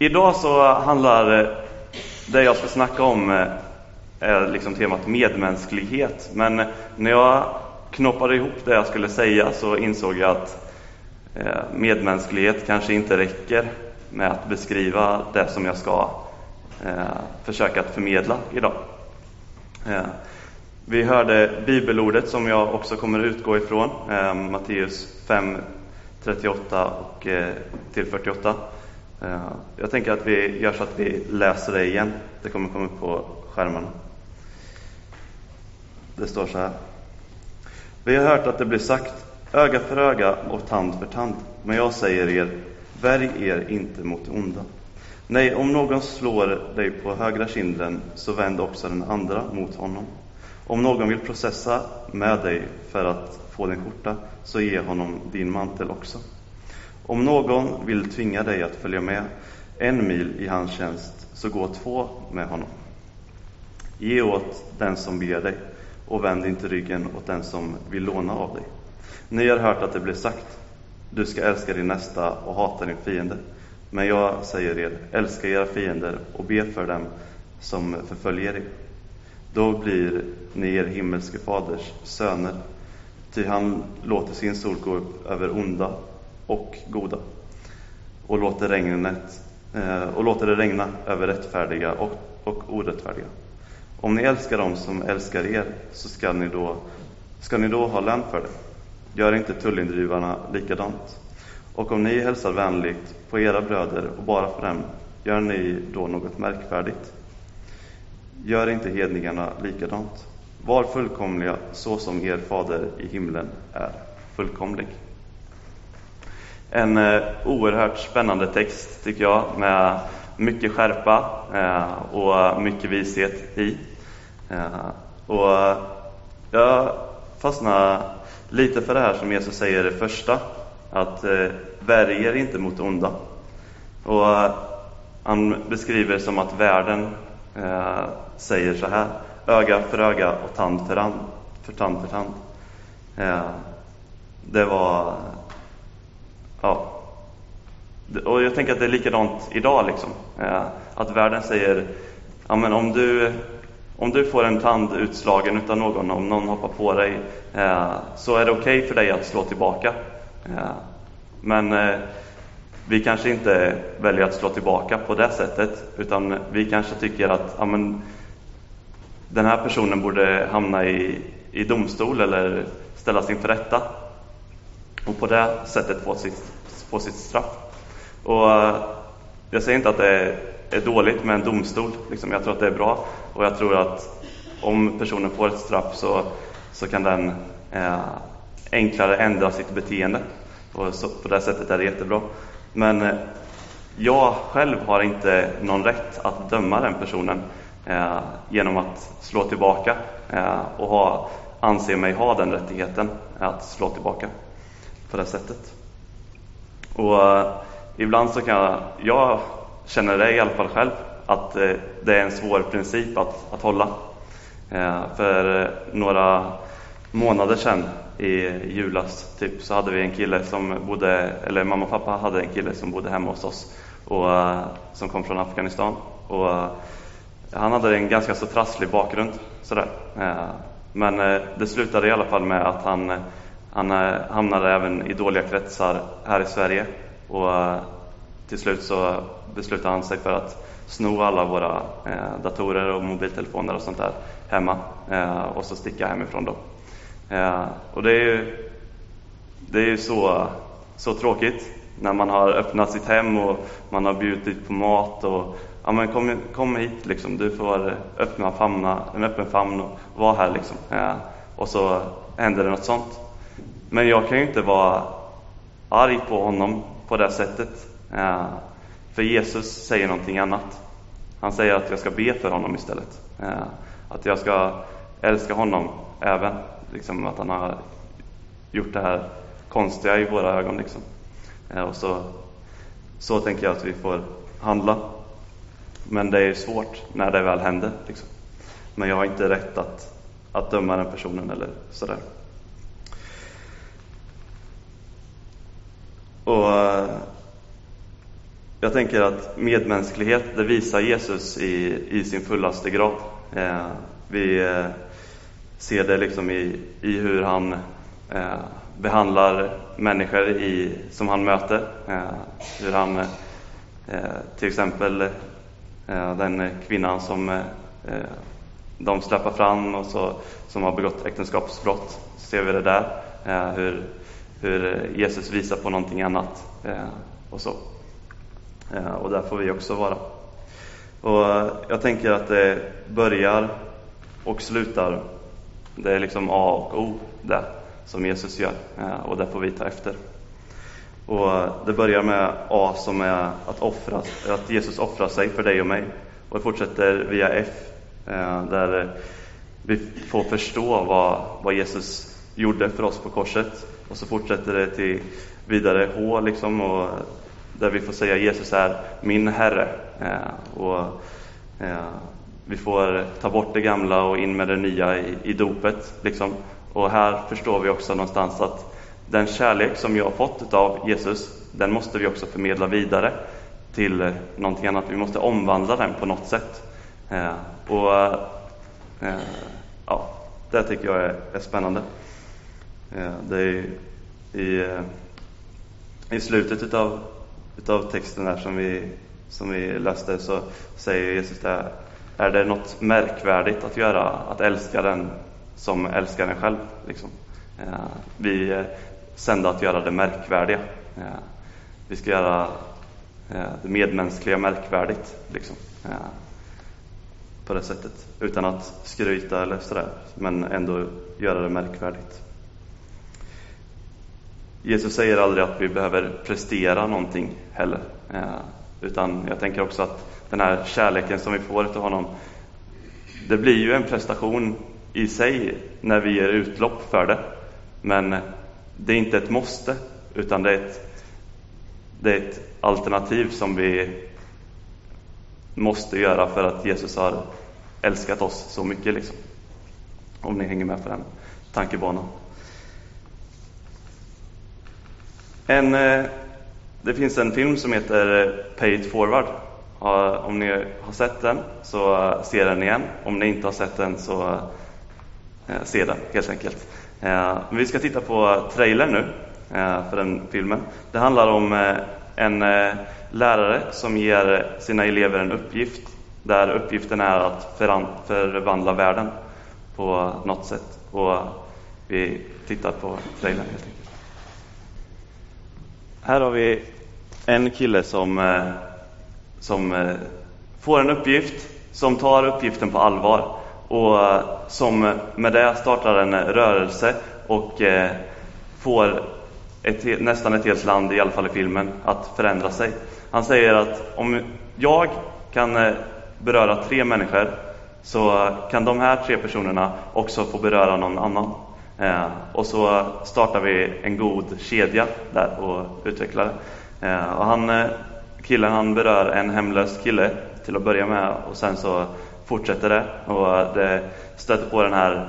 Idag så handlar eh, det jag ska snacka om eh, är liksom temat medmänsklighet. Men eh, när jag knoppade ihop det jag skulle säga så insåg jag att medmänsklighet kanske inte räcker med att beskriva det som jag ska försöka att förmedla idag. Vi hörde bibelordet som jag också kommer utgå ifrån, Matteus 5, 38 och till 48. Eh, jag tänker att vi gör så att vi läser det igen. Det kommer komma upp på skärmarna. Det står så här. Vi har hört att det blir sagt öga för öga och tand för tand. Men jag säger er, värj er inte mot det onda. Nej, om någon slår dig på högra kinden, så vänd också den andra mot honom. Om någon vill processa med dig för att få din skjorta, så ge honom din mantel också. Om någon vill tvinga dig att följa med en mil i hans tjänst, så gå två med honom. Ge åt den som ber dig och vänd inte ryggen åt den som vill låna av dig. Ni har hört att det blir sagt, du ska älska din nästa och hata din fiende. Men jag säger er, älska era fiender och be för dem som förföljer er. Då blir ni er himmelske faders söner, ty han låter sin sol gå upp över onda och goda och låter, regnet, eh, och låter det regna över rättfärdiga och, och orättfärdiga. Om ni älskar dem som älskar er, så ska ni då, ska ni då ha lön för det. Gör inte tullindrivarna likadant. Och om ni hälsar vänligt på era bröder och bara för dem, gör ni då något märkvärdigt? Gör inte hedningarna likadant. Var fullkomliga så som er fader i himlen är fullkomlig. En eh, oerhört spännande text tycker jag med mycket skärpa eh, och mycket vishet i. Eh, och jag fastnar lite för det här som Jesus säger det första, att värj er inte mot onda. Och han beskriver som att världen säger så här, öga för öga och tand för, tand för tand. För tand. Det var Ja. Och jag tänker att det är likadant idag. Liksom. Eh, att världen säger, ja, men om, du, om du får en tand utslagen utan någon, om någon hoppar på dig, eh, så är det okej okay för dig att slå tillbaka. Eh, men vi kanske inte väljer att slå tillbaka på det sättet, utan vi kanske tycker att ja, men, den här personen borde hamna i, i domstol eller ställas inför rätta och på det sättet få sitt, få sitt straff. Och eh, jag säger inte att det är dåligt med en domstol, liksom. jag tror att det är bra. Och jag tror att om personen får ett straff så, så kan den eh, enklare ändra sitt beteende. Och så, på det sättet är det jättebra. Men eh, jag själv har inte någon rätt att döma den personen eh, genom att slå tillbaka eh, och ha, anse mig ha den rättigheten att slå tillbaka på det sättet. Och uh, ibland så kan jag, jag känner det i alla fall själv, att uh, det är en svår princip att, att hålla. Uh, för några månader sedan i julas typ, så hade vi en kille som bodde, eller mamma och pappa hade en kille som bodde hemma hos oss och som kom från Afghanistan. Och han hade en ganska så trasslig bakgrund sådär. Men det slutade i alla fall med att han han eh, hamnade även i dåliga kretsar här i Sverige och eh, till slut så beslutade han sig för att sno alla våra eh, datorer och mobiltelefoner och sånt där hemma och så sticka hemifrån då. Och det är ju, det är ju så, så tråkigt när man har öppnat sitt hem och man har bjudit på mat och ja, men kom, kom hit liksom, du får öppna famna, en öppen famn och vara här liksom. Och så händer det något sånt. Men jag kan ju inte vara arg på honom på det sättet. Eh, för Jesus säger någonting annat. Han säger att jag ska be för honom istället. Eh, att jag ska älska honom även. Liksom att han har gjort det här konstiga i våra ögon. Liksom. Eh, och så, så tänker jag att vi får handla. Men det är svårt när det väl händer. Liksom. Men jag har inte rätt att, att döma den personen eller sådär. Och eh, jag tänker att medmänsklighet, det visar Jesus i, i sin fullaste grad. Eh, vi eh, ser det liksom i, i hur han eh, behandlar människor i, som han möter. Eh, hur han, eh, till exempel eh, den kvinnan som eh, eh, de släpper fram och så, som har begått äktenskapsbrott, ser vi det där. hur, hur eh, Jesus visar på någonting annat eh, och så. Eh, och där får vi också vara. Och jag tänker att det börjar och slutar, det är liksom A och O där som Jesus gör och det får vi ta efter. Och det börjar med A som är att, offra, att Jesus offrar sig för dig och mig. Och det fortsätter via F där vi får förstå vad, vad Jesus gjorde för oss på korset. Och så fortsätter det till vidare H liksom och där vi får säga Jesus är min Herre. Eh, och eh, vi får ta bort det gamla och in med det nya i, i dopet. Liksom. Och här förstår vi också någonstans att den kärlek som jag har fått av Jesus, den måste vi också förmedla vidare till någonting annat. Vi måste omvandla den på något sätt. Eh, och eh, ja, det tycker jag är, är spännande. Eh, det är i, eh, i slutet utav, utav texten här som vi, som vi läste så säger Jesus där, är det något märkvärdigt att göra, att älska den som älskar en själv. Liksom. Eh, vi är sända att göra det märkvärdiga. Vi ska göra det medmänskliga märkvärdigt. Liksom. På det sättet. Utan att skryta eller sådär, men ändå göra det märkvärdigt. Jesus säger aldrig att vi behöver prestera någonting heller. Eh, utan jag tänker också att den här kärleken som vi får till honom, det blir ju en prestation i sig när vi ger utlopp för det. Men det är inte ett måste, utan det är ett, det är ett alternativ som vi måste göra för att Jesus har älskat oss så mycket. Liksom. Om ni hänger med på den tankebanan. En, eh, det finns en film som heter eh, Pay it forward. Om ni har sett den så eh, se den igen. Om ni inte har sett den så se den helt enkelt. Vi ska titta på trailern nu för den filmen. Det handlar om en lärare som ger sina elever en uppgift där uppgiften är att förvandla världen på något sätt. Och vi tittar på trailern helt enkelt. Här har vi en kille som, eh, som eh, får en uppgift, som tar uppgiften på allvar och eh, som med det startar en rörelse och får ett, nästan ett helt land, i alla fall i filmen, att förändra sig. Han säger att om jag kan beröra tre människor så kan de här tre personerna också få beröra någon annan. Eh, och så startar vi en god kedja där och utvecklar. Det. och han, eh, killen han berör en hemlös kille till att börja med och sen så fortsätter det. Och det stöter på den här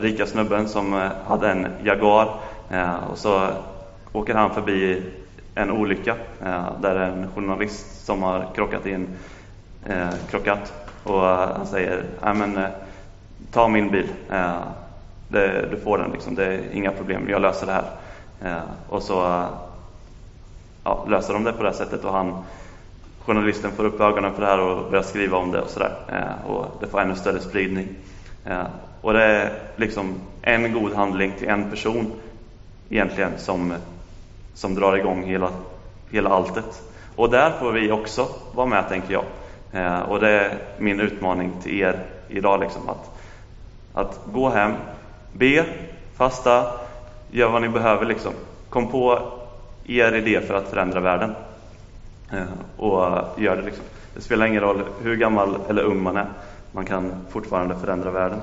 rika snubben som hade en Jaguar. Och så åker han förbi en olycka där en journalist som har krockat in krockat. Och han säger men, ta min bil, det, du får den liksom, det är inga problem, jag löser det här. Eh, och så ja, löser de det på det sättet och han journalisten får upp ögonen för det här och börjar skriva om det och sådär. Eh, och det får ännu större spridning. Eh, och det är liksom en god handling till en person egentligen som, som drar igång hela, hela alltet. Och där får vi också vara med, tänker jag. Eh, och det är min utmaning till er idag, liksom, att, att gå hem, be, fasta, gör vad ni behöver. Liksom. Kom på er idé för att förändra världen. Eh, och gör det. Liksom. Det spelar ingen roll hur gammal eller ung man är. Man kan fortfarande förändra världen.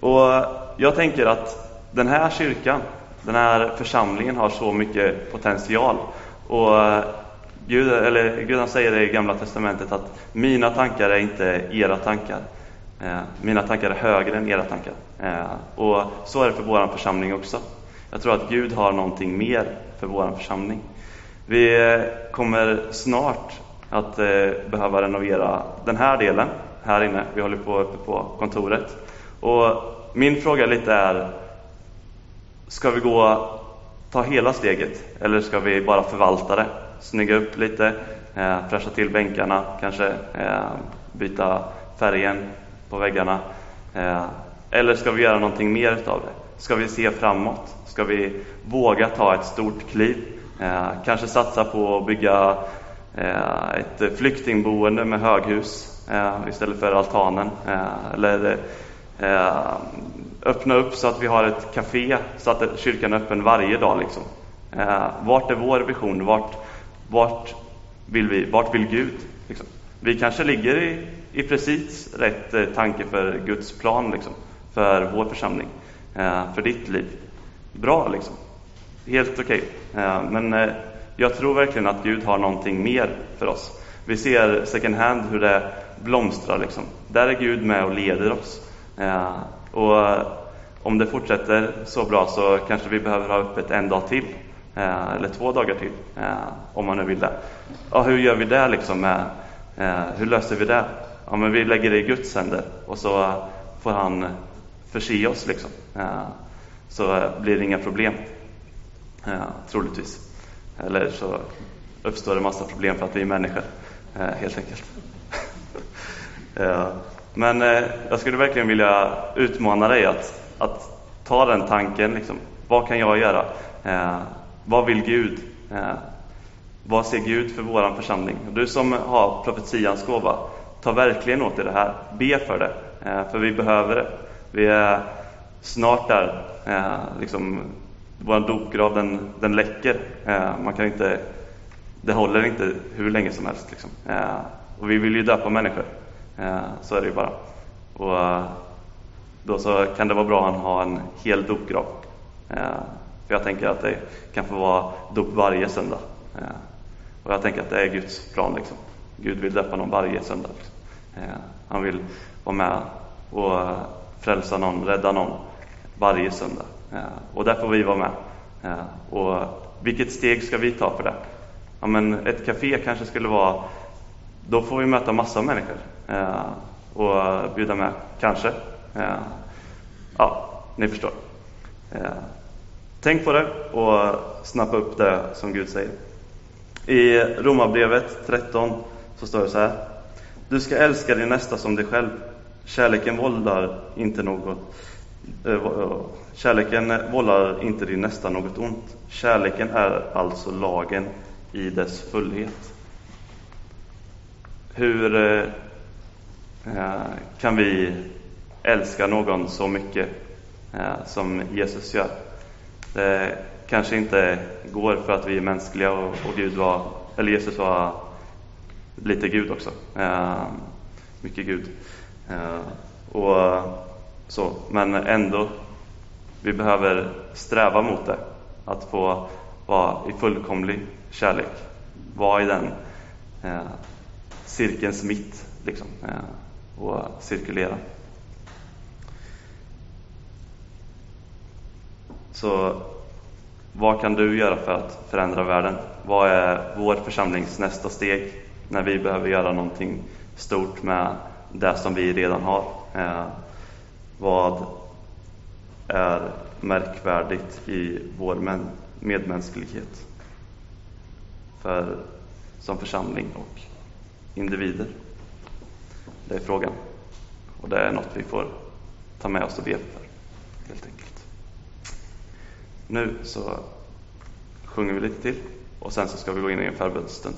Och Jag tänker att den här kyrkan, den här församlingen har så mycket potential. Och Gud, eller Gud han säger det i Gamla Testamentet att mina tankar är inte era tankar. Eh, mina tankar är högre än era tankar. Eh, och så är det för vår församling också. Jag tror att Gud har någonting mer för vår församling. Vi kommer snart att eh, behöva renovera den här delen här inne. Vi håller på uppe på kontoret. Och min fråga lite är, ska vi gå, ta hela steget eller ska vi bara förvalta det? Snygga upp lite, fräscha till bänkarna, kanske byta färgen på väggarna. Eh, eller ska vi göra någonting mer utav det? Ska vi se framåt? Ska vi våga ta ett stort kliv? Eh, kanske satsa på att bygga eh, ett flyktingboende med höghus istället för altanen. Eller öppna upp så att vi har ett café så att kyrkan är öppen varje dag. Liksom. Vart är vår vision? Vart, vart vill vi? Vart vill Gud? Liksom. Vi kanske ligger i, i precis rätt eh, tanke för Guds plan liksom, för vår församling, eh, för ditt liv. Bra liksom. Helt okej. Okay. Men jag tror verkligen att Gud har någonting mer för oss. Vi ser second hand hur det blomstrar. Liksom. Där är Gud med och leder oss. Och om det fortsätter så bra så kanske vi behöver ha öppet en dag till. Eller två dagar till, om man nu vill det. Ja, hur gör vi det liksom? Med, Eh, hur löser vi det? Ja, men vi lägger det i Guds händer och så eh, får han förse oss. Liksom. Eh, så blir det inga problem, troligtvis. Eller så uppstår det massa problem för att vi är människor, eh, helt enkelt. Men eh, jag skulle verkligen vilja utmana dig att, att ta den tanken. Liksom. Vad kan jag göra? Eh, vad vill Gud? Vad ser Gud för våran församling? Du som har profetians gåva, ta verkligen åt dig det här. Be för det, eh, för vi behöver det. Vi är snart där, eh, liksom, vår dopgrav den, den läcker. Eh, man kan inte, det håller inte hur länge som helst. Liksom. Och vi vill ju döpa människor, så är det ju bara. Och då så kan det vara bra att ha en hel dopgrav. För jag tänker att det kan få vara dop varje söndag. Och jag tänker att det är Guds plan. Liksom. Gud vill döpa någon varje söndag. Liksom. han vill vara med och eh, frälsa någon, rädda någon varje söndag. Eh, och där får vi vara med. Och vilket steg ska vi ta för det? Ja, men ett café kanske skulle vara, då får vi möta massa människor och bjuda med, kanske. Ja, ni förstår. Tänk på det och snappa upp det som Gud säger. I Romarbrevet 13 så står det så här. Du ska älska din nästa som dig själv. Kärleken vållar inte något eh, eh, kärleken vållar inte din nästa något ont. Kärleken är alltså lagen i dess fullhet. Hur eh, kan vi älska någon så mycket som Jesus gör? Kanske inte går för att vi är mänskliga och, Gud var, eller Jesus var lite Gud också. Eh, mycket Gud. Eh, och så, men ändå, vi behöver sträva mot det. Att få vara i fullkomlig kärlek. Vara i den eh, cirkelns mitt liksom, eh, och cirkulera. Så vad kan du göra för att förändra världen? Vad är vår församlings nästa steg när vi behöver göra någonting stort med det som vi redan har? Eh, vad är märkvärdigt i vår medmänsklighet för, som församling och individer? Det är frågan. Och det är något vi får ta med oss och be för, helt enkelt. Nu så sjunger vi lite till och sen så ska vi gå in i en förbönsstund.